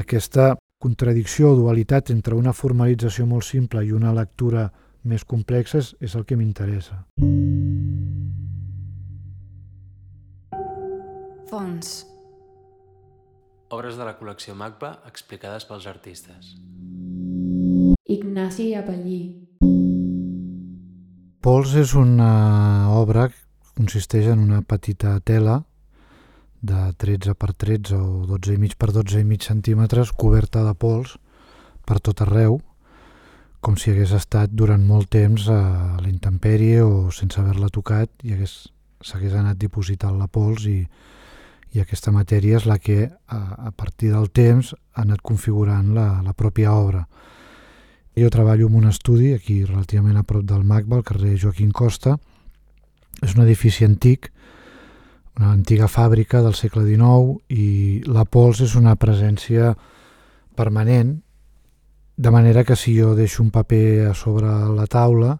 Aquesta contradicció o dualitat entre una formalització molt simple i una lectura més complexa és, el que m'interessa. Fons. Obres de la col·lecció MACBA explicades pels artistes. Ignasi Apallí. Pols és una obra que consisteix en una petita tela de 13 per 13 o 12 i mig per 12 i mig centímetres coberta de pols per tot arreu, com si hagués estat durant molt temps a la intempèrie o sense haver-la tocat i s'hagués anat dipositant la pols i, i aquesta matèria és la que a, a partir del temps ha anat configurant la, la pròpia obra. Jo treballo en un estudi aquí relativament a prop del MACBA, al carrer Joaquín Costa. És un edifici antic, una antiga fàbrica del segle XIX i la pols és una presència permanent, de manera que si jo deixo un paper a sobre la taula,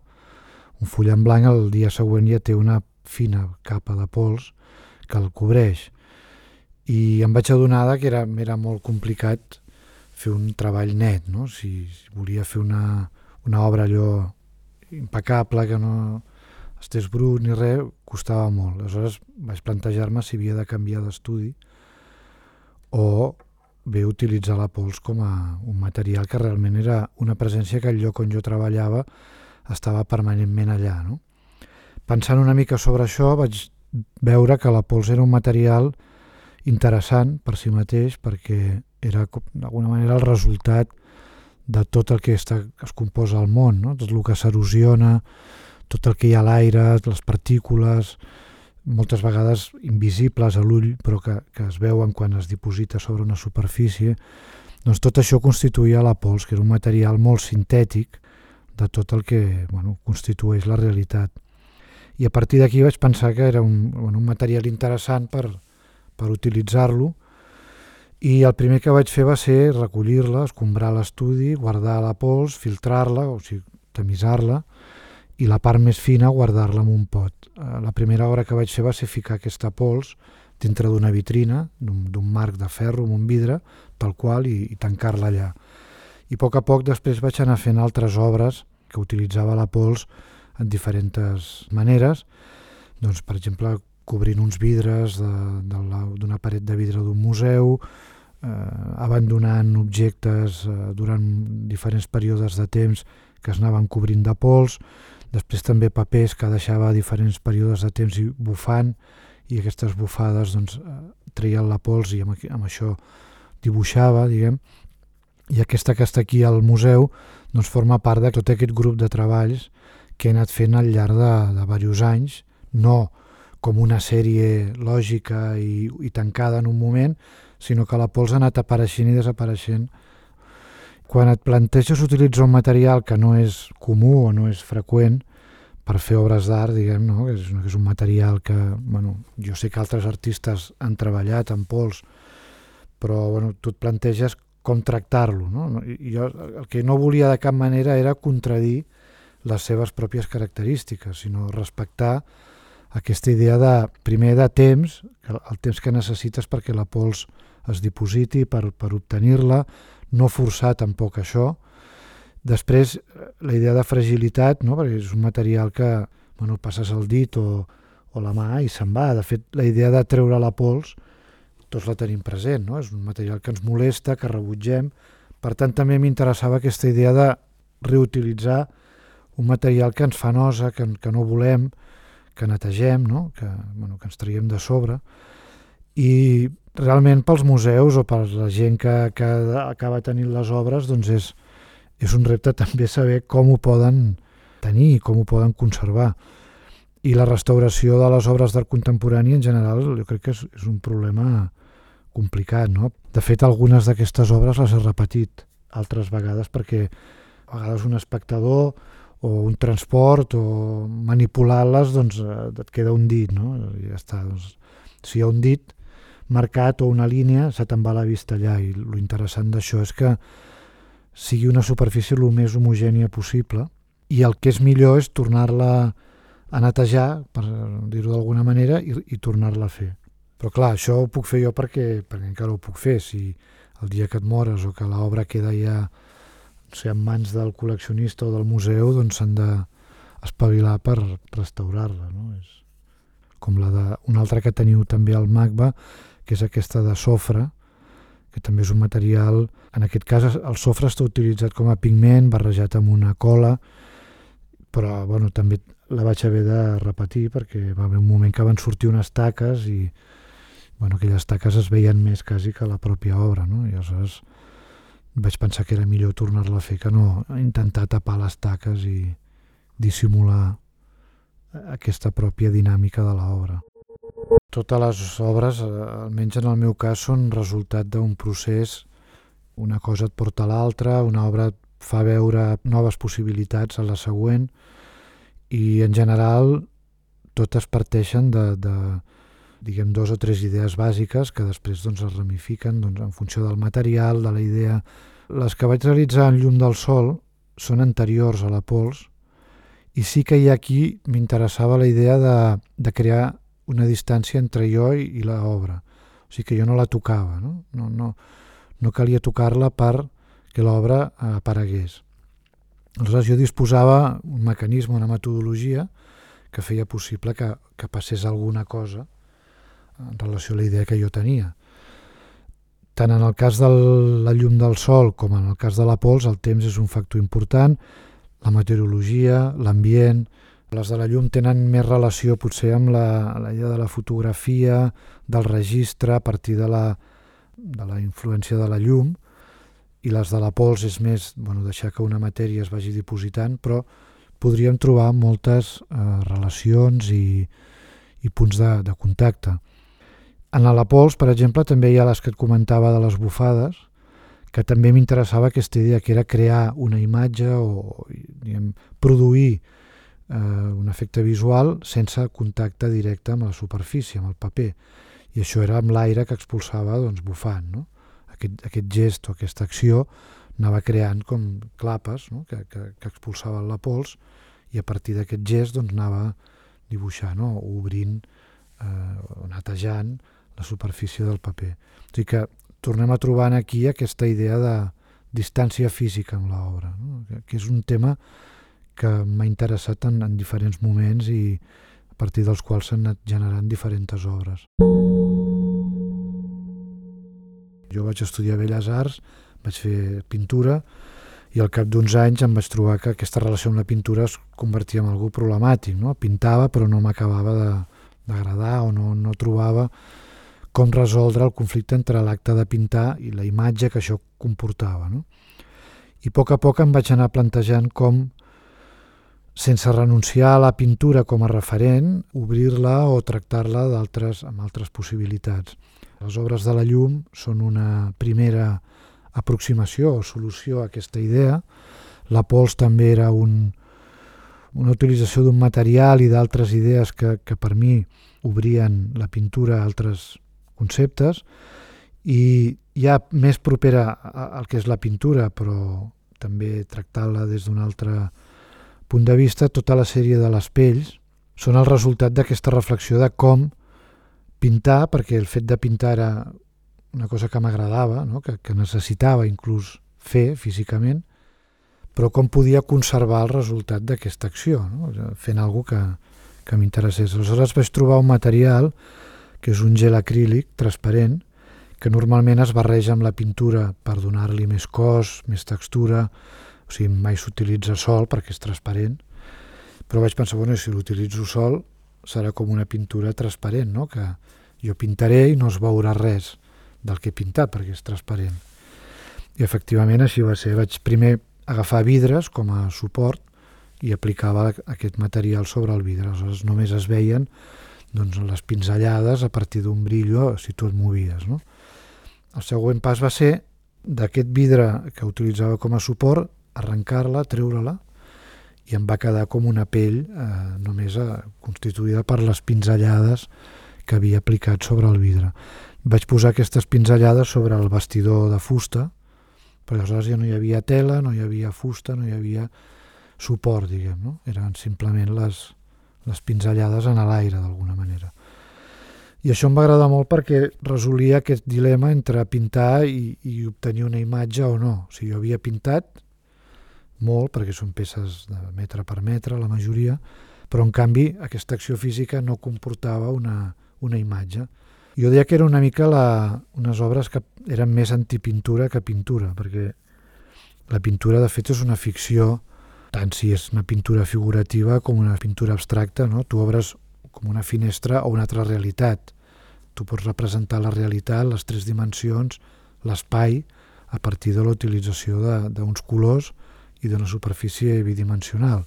un full en blanc, el dia següent ja té una fina capa de pols que el cobreix. I em vaig adonar que era, era molt complicat fer un treball net, no? si, si volia fer una, una obra allò impecable, que no estés brut ni res, costava molt. Aleshores vaig plantejar-me si havia de canviar d'estudi o bé utilitzar la pols com a un material que realment era una presència que el lloc on jo treballava estava permanentment allà. No? Pensant una mica sobre això vaig veure que la pols era un material interessant per si mateix perquè era d'alguna manera el resultat de tot el que està, es composa al món, no? tot el que s'erosiona, tot el que hi ha a l'aire, les partícules, moltes vegades invisibles a l'ull, però que, que es veuen quan es diposita sobre una superfície, doncs tot això constituïa la pols, que era un material molt sintètic de tot el que bueno, constitueix la realitat. I a partir d'aquí vaig pensar que era un, bueno, un material interessant per, per utilitzar-lo, i el primer que vaig fer va ser recollir-la, escombrar l'estudi, guardar la pols, filtrar-la, o sigui, tamisar-la, i la part més fina guardar-la en un pot. Eh, la primera hora que vaig fer va ser ficar aquesta pols dintre d'una vitrina, d'un marc de ferro, amb un vidre, tal qual, i, i tancar-la allà. I a poc a poc després vaig anar fent altres obres que utilitzava la pols en diferents maneres, doncs, per exemple, cobrint uns vidres d'una paret de vidre d'un museu, eh, abandonant objectes eh, durant diferents períodes de temps que es anaven cobrint de pols, després també papers que deixava diferents períodes de temps i bufant, i aquestes bufades doncs, eh, treien la pols i amb, amb això dibuixava, diguem, i aquesta que està aquí al museu doncs, forma part de tot aquest grup de treballs que he anat fent al llarg de, de diversos anys, no com una sèrie lògica i, i tancada en un moment, sinó que la pols ha anat apareixent i desapareixent. Quan et planteges utilitzar un material que no és comú o no és freqüent per fer obres d'art, diguem, no? és, és un material que, bueno, jo sé que altres artistes han treballat en pols, però bueno, tu et planteges com tractar-lo. No? I jo el que no volia de cap manera era contradir les seves pròpies característiques, sinó respectar aquesta idea de, primer de temps, el temps que necessites perquè la pols es dipositi per, per obtenir-la, no forçar tampoc això. Després, la idea de fragilitat, no? perquè és un material que bueno, passes el dit o, o la mà i se'n va. De fet, la idea de treure la pols, tots la tenim present, no? és un material que ens molesta, que rebutgem. Per tant, també m'interessava aquesta idea de reutilitzar un material que ens fa nosa, que, que no volem, que netegem, no? que, bueno, que ens traiem de sobre. I realment pels museus o per la gent que, que acaba tenint les obres doncs és, és un repte també saber com ho poden tenir i com ho poden conservar. I la restauració de les obres d'art contemporani en general jo crec que és, és un problema complicat. No? De fet, algunes d'aquestes obres les he repetit altres vegades perquè a vegades un espectador o un transport o manipular-les doncs et queda un dit, no? I ja està. Doncs, si hi ha un dit, marcat o una línia, se te'n va la vista allà i lo interessant d'això és que sigui una superfície el més homogènia possible i el que és millor és tornar-la a netejar, per dir-ho d'alguna manera, i, i tornar-la a fer. Però clar, això ho puc fer jo perquè, perquè encara ho puc fer. Si el dia que et mores o que l'obra queda ja no sé, en mans del col·leccionista o del museu, doncs s'han de espavilar per restaurar-la. No? És com la de, una altra que teniu també al MACBA, que és aquesta de sofre, que també és un material, en aquest cas el sofre està utilitzat com a pigment, barrejat amb una cola, però bueno, també la vaig haver de repetir perquè va haver un moment que van sortir unes taques i bueno, aquelles taques es veien més quasi que la pròpia obra, no? I aleshores vaig pensar que era millor tornar-la a fer que no intentar tapar les taques i dissimular aquesta pròpia dinàmica de l'obra. Totes les obres, eh, almenys en el meu cas, són resultat d'un procés, una cosa et porta a l'altra, una obra et fa veure noves possibilitats a la següent i en general totes parteixen de, de diguem, dos o tres idees bàsiques que després doncs, es ramifiquen doncs, en funció del material, de la idea. Les que vaig realitzar en llum del sol són anteriors a la pols i sí que hi ha aquí m'interessava la idea de, de crear una distància entre jo i, i l'obra. O sigui que jo no la tocava, no, no, no, no calia tocar-la per que l'obra aparegués. Aleshores jo disposava un mecanisme, una metodologia que feia possible que, que passés alguna cosa en relació a la idea que jo tenia. Tant en el cas de la llum del sol com en el cas de la pols, el temps és un factor important, la meteorologia, l'ambient, les de la llum tenen més relació potser amb la, la idea de la fotografia, del registre a partir de la, de la influència de la llum i les de la pols és més bueno, deixar que una matèria es vagi dipositant, però podríem trobar moltes eh, relacions i, i punts de, de contacte. En la pols, per exemple, també hi ha les que et comentava de les bufades, que també m'interessava aquesta idea que era crear una imatge o diguem, produir eh, un efecte visual sense contacte directe amb la superfície, amb el paper. I això era amb l'aire que expulsava doncs, bufant. No? Aquest, aquest gest o aquesta acció anava creant com clapes no? que, que, que expulsaven la pols i a partir d'aquest gest doncs, anava dibuixant no? o obrint eh, o netejant la superfície del paper. O sigui que tornem a trobar aquí aquesta idea de distància física amb l'obra, no? que és un tema que m'ha interessat en, en diferents moments i a partir dels quals s'han anat generant diferents obres. Jo vaig estudiar Belles Arts, vaig fer pintura i al cap d'uns anys em vaig trobar que aquesta relació amb la pintura es convertia en algú problemàtic. No? Pintava però no m'acabava d'agradar o no, no trobava com resoldre el conflicte entre l'acte de pintar i la imatge que això comportava. No? I a poc a poc em vaig anar plantejant com, sense renunciar a la pintura com a referent, obrir-la o tractar-la amb altres possibilitats. Les obres de la llum són una primera aproximació o solució a aquesta idea. La pols també era un, una utilització d'un material i d'altres idees que, que per mi obrien la pintura a altres conceptes i ja més propera al que és la pintura, però també tractar-la des d'un altre punt de vista, tota la sèrie de les pells són el resultat d'aquesta reflexió de com pintar, perquè el fet de pintar era una cosa que m'agradava, no? que, que necessitava inclús fer físicament, però com podia conservar el resultat d'aquesta acció, no? fent alguna que, que m'interessés. Aleshores vaig trobar un material que és un gel acrílic transparent que normalment es barreja amb la pintura per donar-li més cos, més textura, o sigui, mai s'utilitza sol perquè és transparent, però vaig pensar, bueno, si l'utilitzo sol serà com una pintura transparent, no? que jo pintaré i no es veurà res del que he pintat perquè és transparent. I efectivament així va ser. Vaig primer agafar vidres com a suport i aplicava aquest material sobre el vidre. Aleshores només es veien doncs, les pinzellades a partir d'un brillo si tu et movies. No? El següent pas va ser d'aquest vidre que utilitzava com a suport, arrencar-la, treure-la, i em va quedar com una pell eh, només eh, constituïda per les pinzellades que havia aplicat sobre el vidre. Vaig posar aquestes pinzellades sobre el vestidor de fusta, però aleshores ja no hi havia tela, no hi havia fusta, no hi havia suport, diguem, no? Eren simplement les, les pinzellades en l'aire d'alguna manera. I això em va agradar molt perquè resolia aquest dilema entre pintar i, i obtenir una imatge o no. O sigui, jo havia pintat molt, perquè són peces de metre per metre, la majoria, però en canvi aquesta acció física no comportava una, una imatge. Jo deia que era una mica la, unes obres que eren més antipintura que pintura, perquè la pintura de fet és una ficció, tant si és una pintura figurativa com una pintura abstracta, no? tu obres com una finestra o una altra realitat. Tu pots representar la realitat, les tres dimensions, l'espai, a partir de la utilització d'uns colors i d'una superfície bidimensional.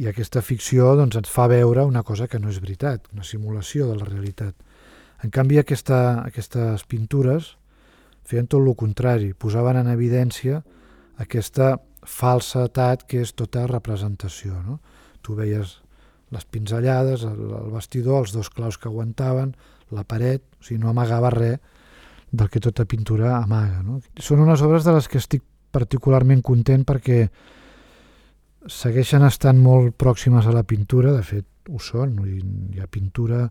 I aquesta ficció doncs, et fa veure una cosa que no és veritat, una simulació de la realitat. En canvi, aquesta, aquestes pintures feien tot el contrari, posaven en evidència aquesta falsetat que és tota representació. No? Tu veies les pinzellades, el, el vestidor, els dos claus que aguantaven, la paret, o sigui, no amagava res del que tota pintura amaga. No? Són unes obres de les que estic particularment content perquè segueixen estant molt pròximes a la pintura, de fet ho són, hi ha pintura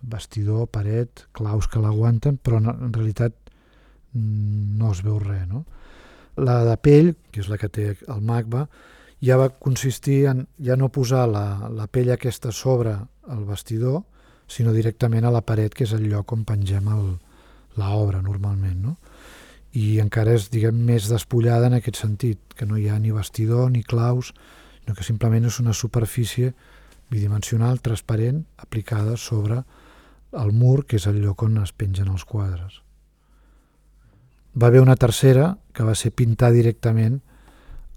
bastidor, paret, claus que l'aguanten, però en realitat mm, no es veu res. No? La de pell, que és la que té el magma, ja va consistir en ja no posar la, la pell aquesta sobre el vestidor, sinó directament a la paret, que és el lloc on pengem l'obra normalment. No? I encara és diguem, més despullada en aquest sentit, que no hi ha ni vestidor ni claus, sinó que simplement és una superfície bidimensional, transparent, aplicada sobre el mur, que és el lloc on es pengen els quadres. Va haver una tercera que va ser pintar directament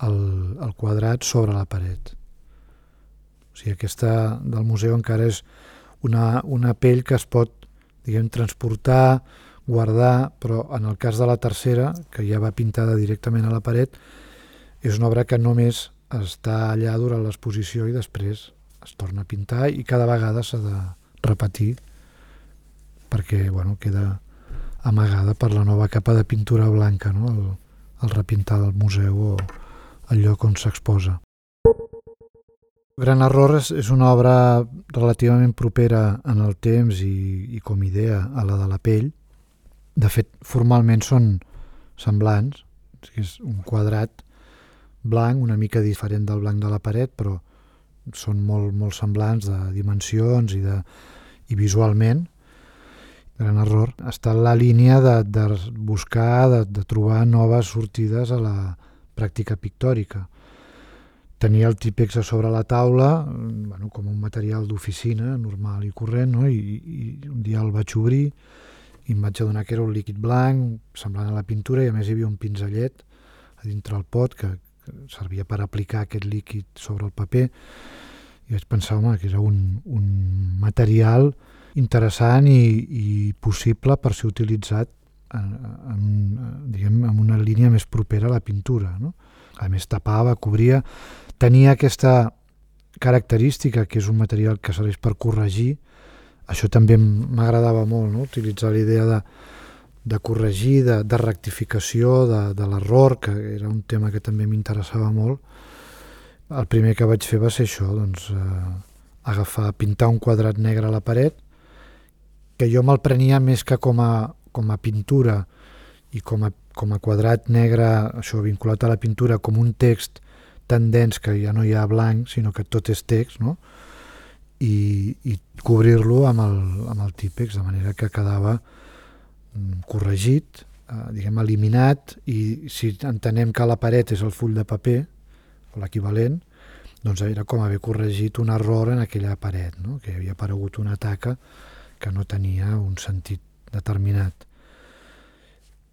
el, el quadrat sobre la paret. O sigui, aquesta del museu encara és una, una pell que es pot diguem, transportar, guardar, però en el cas de la tercera, que ja va pintada directament a la paret, és una obra que només està allà durant l'exposició i després es torna a pintar i cada vegada s'ha de repetir perquè bueno, queda amagada per la nova capa de pintura blanca, no? el, el repintar del museu o el lloc on s'exposa. Gran Error és, és una obra relativament propera en el temps i, i com idea a la de la pell. De fet, formalment són semblants, és un quadrat blanc, una mica diferent del blanc de la paret, però són molt, molt semblants de dimensions i, de, i visualment gran error, està en la línia de, de buscar, de, de trobar noves sortides a la pràctica pictòrica. Tenia el típex a sobre la taula, bueno, com un material d'oficina normal i corrent, no? I, i un dia el vaig obrir i em vaig adonar que era un líquid blanc, semblant a la pintura, i a més hi havia un pinzellet a dintre el pot que, que servia per aplicar aquest líquid sobre el paper i vaig pensar, home, que era un, un material interessant i, i possible per ser utilitzat en, en, diguem, en una línia més propera a la pintura. No? A més, tapava, cobria, tenia aquesta característica que és un material que serveix per corregir, això també m'agradava molt, no? utilitzar la idea de, de corregir, de, de rectificació, de, de l'error, que era un tema que també m'interessava molt. El primer que vaig fer va ser això, doncs, eh, agafar, pintar un quadrat negre a la paret que jo me'l prenia més que com a, com a pintura i com a, com a quadrat negre, això vinculat a la pintura, com un text tan dens que ja no hi ha blanc, sinó que tot és text, no? I, i cobrir-lo amb, el, amb el típex, de manera que quedava mm, corregit, eh, diguem, eliminat, i si entenem que la paret és el full de paper, l'equivalent, doncs era com haver corregit un error en aquella paret, no? que havia aparegut una taca que no tenia un sentit determinat.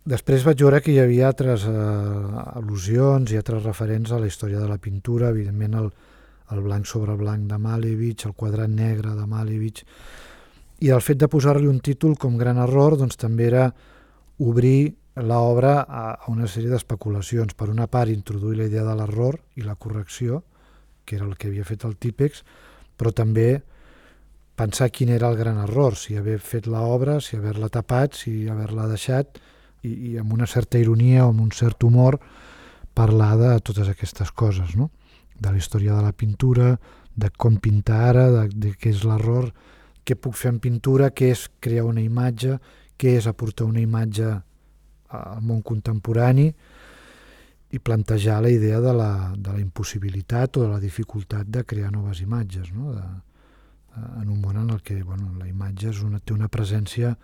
Després vaig veure que hi havia altres eh, al·lusions i altres referents a la història de la pintura, evidentment el, el blanc sobre blanc de Malevich, el quadrat negre de Malevich, i el fet de posar-li un títol com Gran Error doncs, també era obrir l'obra a, a una sèrie d'especulacions. Per una part, introduir la idea de l'error i la correcció, que era el que havia fet el Típex, però també pensar quin era el gran error, si haver fet l'obra, si haver-la tapat, si haver-la deixat, i, i amb una certa ironia o amb un cert humor parlar de totes aquestes coses, no? De la història de la pintura, de com pintar ara, de, de què és l'error, què puc fer en pintura, què és crear una imatge, què és aportar una imatge al món contemporani i plantejar la idea de la, de la impossibilitat o de la dificultat de crear noves imatges, no? de, en un món en el que bueno, la imatge és una, té una presència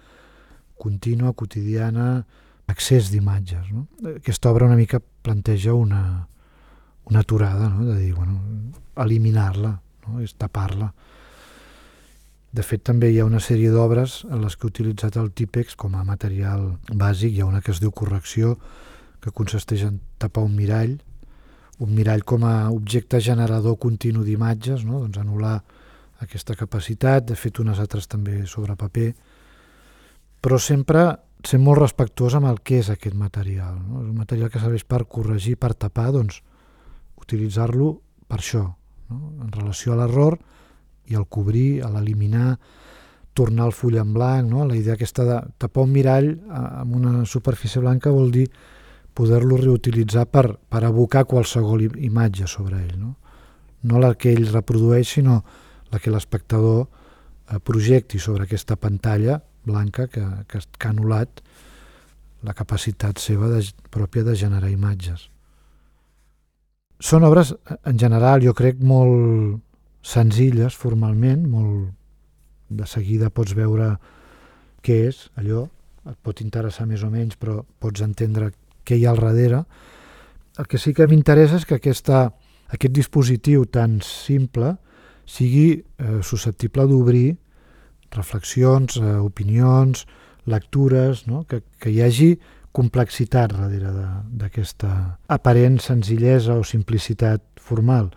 contínua, quotidiana, accés d'imatges. No? Aquesta obra una mica planteja una, una aturada, no? de dir, bueno, eliminar-la, no? és tapar-la. De fet, també hi ha una sèrie d'obres en les que he utilitzat el típex com a material bàsic. Hi ha una que es diu correcció, que consisteix en tapar un mirall, un mirall com a objecte generador continu d'imatges, no? doncs anul·lar aquesta capacitat, de fet unes altres també sobre paper, però sempre ser molt respectuós amb el que és aquest material. No? És un material que serveix per corregir, per tapar, doncs utilitzar-lo per això, no? en relació a l'error i al cobrir, a l'eliminar, tornar el full en blanc, no? la idea aquesta de tapar un mirall amb una superfície blanca vol dir poder-lo reutilitzar per, per abocar qualsevol imatge sobre ell. No, no la que ell reprodueix, sinó la que l'espectador eh, projecti sobre aquesta pantalla blanca que, que, que ha anul·lat la capacitat seva de, pròpia de generar imatges. Són obres, en general, jo crec, molt senzilles formalment, molt de seguida pots veure què és allò, et pot interessar més o menys, però pots entendre què hi ha al darrere. El que sí que m'interessa és que aquesta, aquest dispositiu tan simple sigui eh, susceptible d'obrir reflexions, eh, opinions, lectures, no? que, que hi hagi complexitat darrere d'aquesta aparent senzillesa o simplicitat formal.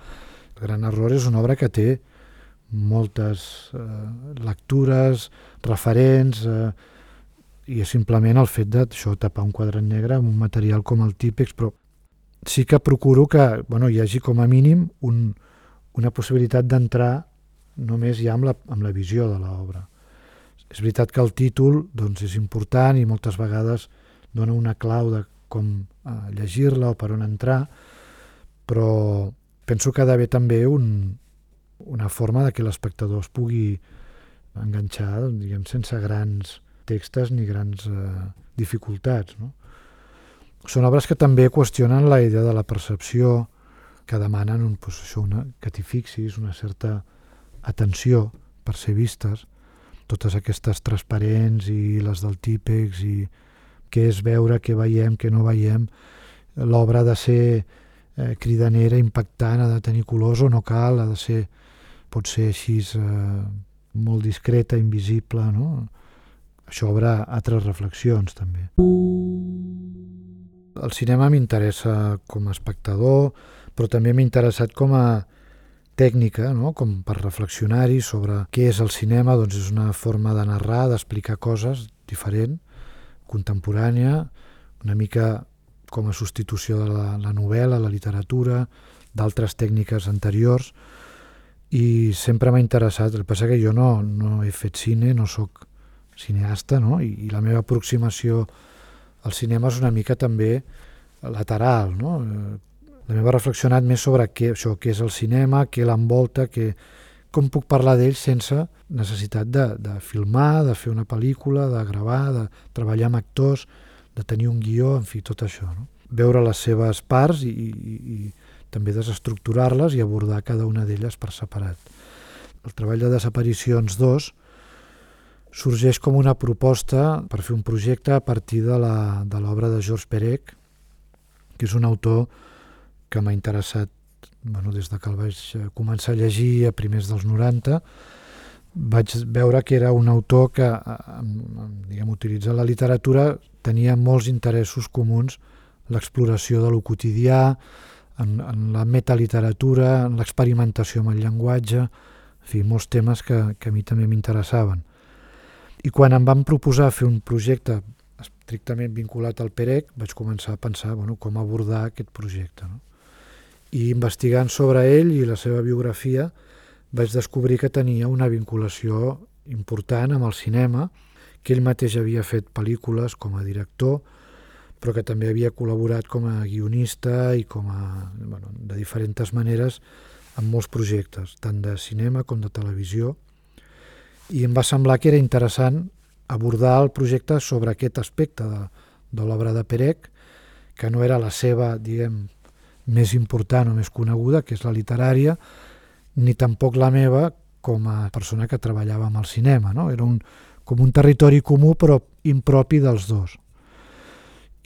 El gran error és una obra que té moltes eh, lectures, referents, eh, i és simplement el fet de això, tapar un quadre negre amb un material com el típex, però sí que procuro que bueno, hi hagi com a mínim un, una possibilitat d'entrar només ja amb la, amb la visió de l'obra. És veritat que el títol doncs, és important i moltes vegades dona una clau de com eh, llegir-la o per on entrar, però penso que ha d'haver també un, una forma de que l'espectador es pugui enganxar diguem, sense grans textes ni grans eh, dificultats. No? Són obres que també qüestionen la idea de la percepció, que demanen un, pues, això, una, que t'hi fixis, una certa atenció per ser vistes, totes aquestes transparents i les del típex i què és veure, què veiem, què no veiem. L'obra ha de ser eh, cridanera, impactant, ha de tenir colors o no cal, ha de ser, pot ser així eh, molt discreta, invisible, no? Això obre altres reflexions també. El cinema m'interessa com a espectador, però també m'ha interessat com a tècnica, no? com per reflexionar-hi sobre què és el cinema, doncs és una forma de narrar, d'explicar coses diferent, contemporània, una mica com a substitució de la, la novel·la, la literatura, d'altres tècniques anteriors, i sempre m'ha interessat. El que passa que jo no, no he fet cine, no sóc cineasta, no? I, i la meva aproximació al cinema és una mica també lateral, no? Eh, la meva anat més sobre què, això, què és el cinema, què l'envolta, què, com puc parlar d'ell sense necessitat de, de filmar, de fer una pel·lícula, de gravar, de treballar amb actors, de tenir un guió, en fi, tot això. No? Veure les seves parts i, i, i també desestructurar-les i abordar cada una d'elles per separat. El treball de Desaparicions 2 sorgeix com una proposta per fer un projecte a partir de l'obra de, de Georges Perec, que és un autor que m'ha interessat bueno, des de que el vaig començar a llegir a primers dels 90, vaig veure que era un autor que, diguem, utilitzant la literatura, tenia molts interessos comuns l'exploració de lo quotidià, en, en la metaliteratura, en l'experimentació amb el llenguatge, en fi, molts temes que, que a mi també m'interessaven. I quan em van proposar fer un projecte estrictament vinculat al PEREC, vaig començar a pensar bueno, com abordar aquest projecte. No? I investigant sobre ell i la seva biografia, vaig descobrir que tenia una vinculació important amb el cinema, que ell mateix havia fet pel·lícules com a director, però que també havia col·laborat com a guionista i com a, bueno, de diferents maneres en molts projectes, tant de cinema com de televisió, i em va semblar que era interessant abordar el projecte sobre aquest aspecte de, de l'obra de Perec, que no era la seva, diguem, més important o més coneguda, que és la literària, ni tampoc la meva com a persona que treballava amb el cinema. No? Era un, com un territori comú però impropi dels dos.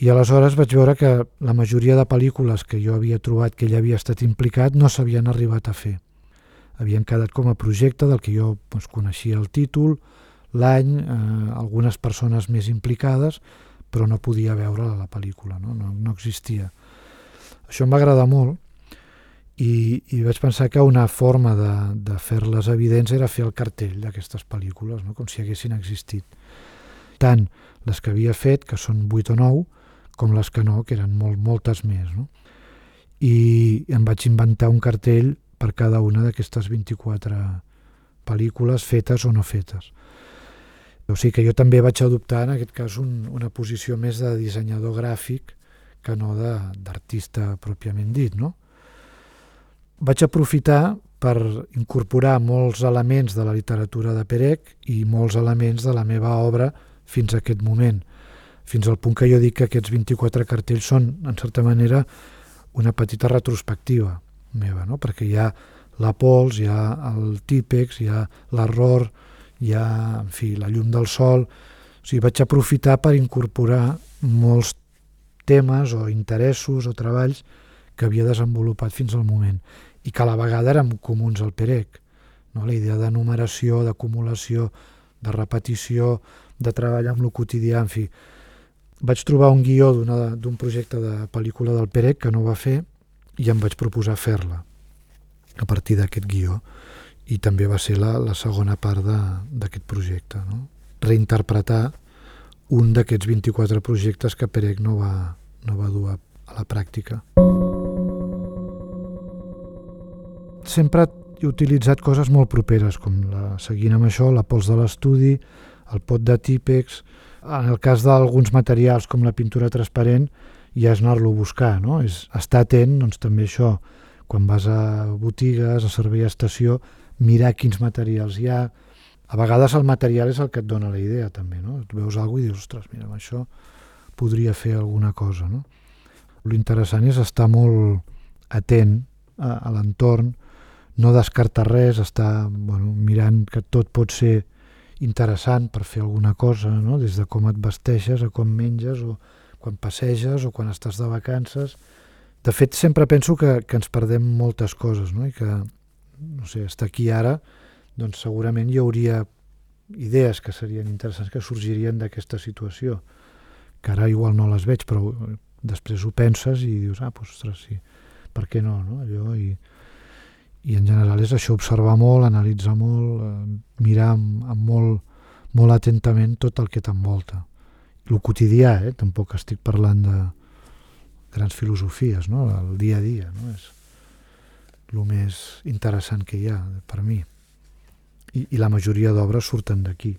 I aleshores vaig veure que la majoria de pel·lícules que jo havia trobat que ell havia estat implicat no s'havien arribat a fer. Havien quedat com a projecte del que jo doncs, coneixia el títol, l'any, eh, algunes persones més implicades, però no podia veure la pel·lícula, no, no, no existia. Això em va agradar molt i, i vaig pensar que una forma de, de fer-les evidents era fer el cartell d'aquestes pel·lícules, no? com si haguessin existit. Tant les que havia fet, que són 8 o 9, com les que no, que eren molt, moltes més. No? I em vaig inventar un cartell per cada una d'aquestes 24 pel·lícules fetes o no fetes. O sigui que jo també vaig adoptar en aquest cas un, una posició més de dissenyador gràfic que no d'artista pròpiament dit, no? Vaig aprofitar per incorporar molts elements de la literatura de Perec i molts elements de la meva obra fins a aquest moment, fins al punt que jo dic que aquests 24 cartells són, en certa manera, una petita retrospectiva meva, no? perquè hi ha la pols, hi ha el típex, hi ha l'error, hi ha, en fi, la llum del sol... O sigui, vaig aprofitar per incorporar molts temes o interessos o treballs que havia desenvolupat fins al moment i que a la vegada eren comuns al Perec. No? La idea de numeració, d'acumulació, de repetició, de treball amb el quotidià, en fi. Vaig trobar un guió d'un projecte de pel·lícula del Perec que no va fer i em vaig proposar fer-la a partir d'aquest guió i també va ser la, la segona part d'aquest projecte. No? Reinterpretar un d'aquests 24 projectes que Perec no va, no va dur a, la pràctica. Sempre he utilitzat coses molt properes, com la, seguint amb això, la pols de l'estudi, el pot de típex, en el cas d'alguns materials com la pintura transparent, ja és anar-lo a buscar, no? és estar atent, doncs també això, quan vas a botigues, a servei a estació, mirar quins materials hi ha, a vegades el material és el que et dona la idea també, no? Et veus alguna i dius, ostres, mira, amb això podria fer alguna cosa, no? L'interessant és estar molt atent a, a l'entorn, no descartar res, estar bueno, mirant que tot pot ser interessant per fer alguna cosa, no? des de com et vesteixes, a com menges, o quan passeges, o quan estàs de vacances. De fet, sempre penso que, que ens perdem moltes coses, no? i que, no sé, estar aquí ara, doncs segurament hi hauria idees que serien interessants que sorgirien d'aquesta situació, que ara igual no les veig, però després ho penses i dius, ah, ostres, sí, per què no, no? Allò, i, i en general és això, observar molt, analitzar molt, eh, mirar amb, amb molt, molt atentament tot el que t'envolta. El quotidià, eh? tampoc estic parlant de grans filosofies, no? el dia a dia, no? és el més interessant que hi ha per mi i, i la majoria d'obres surten d'aquí.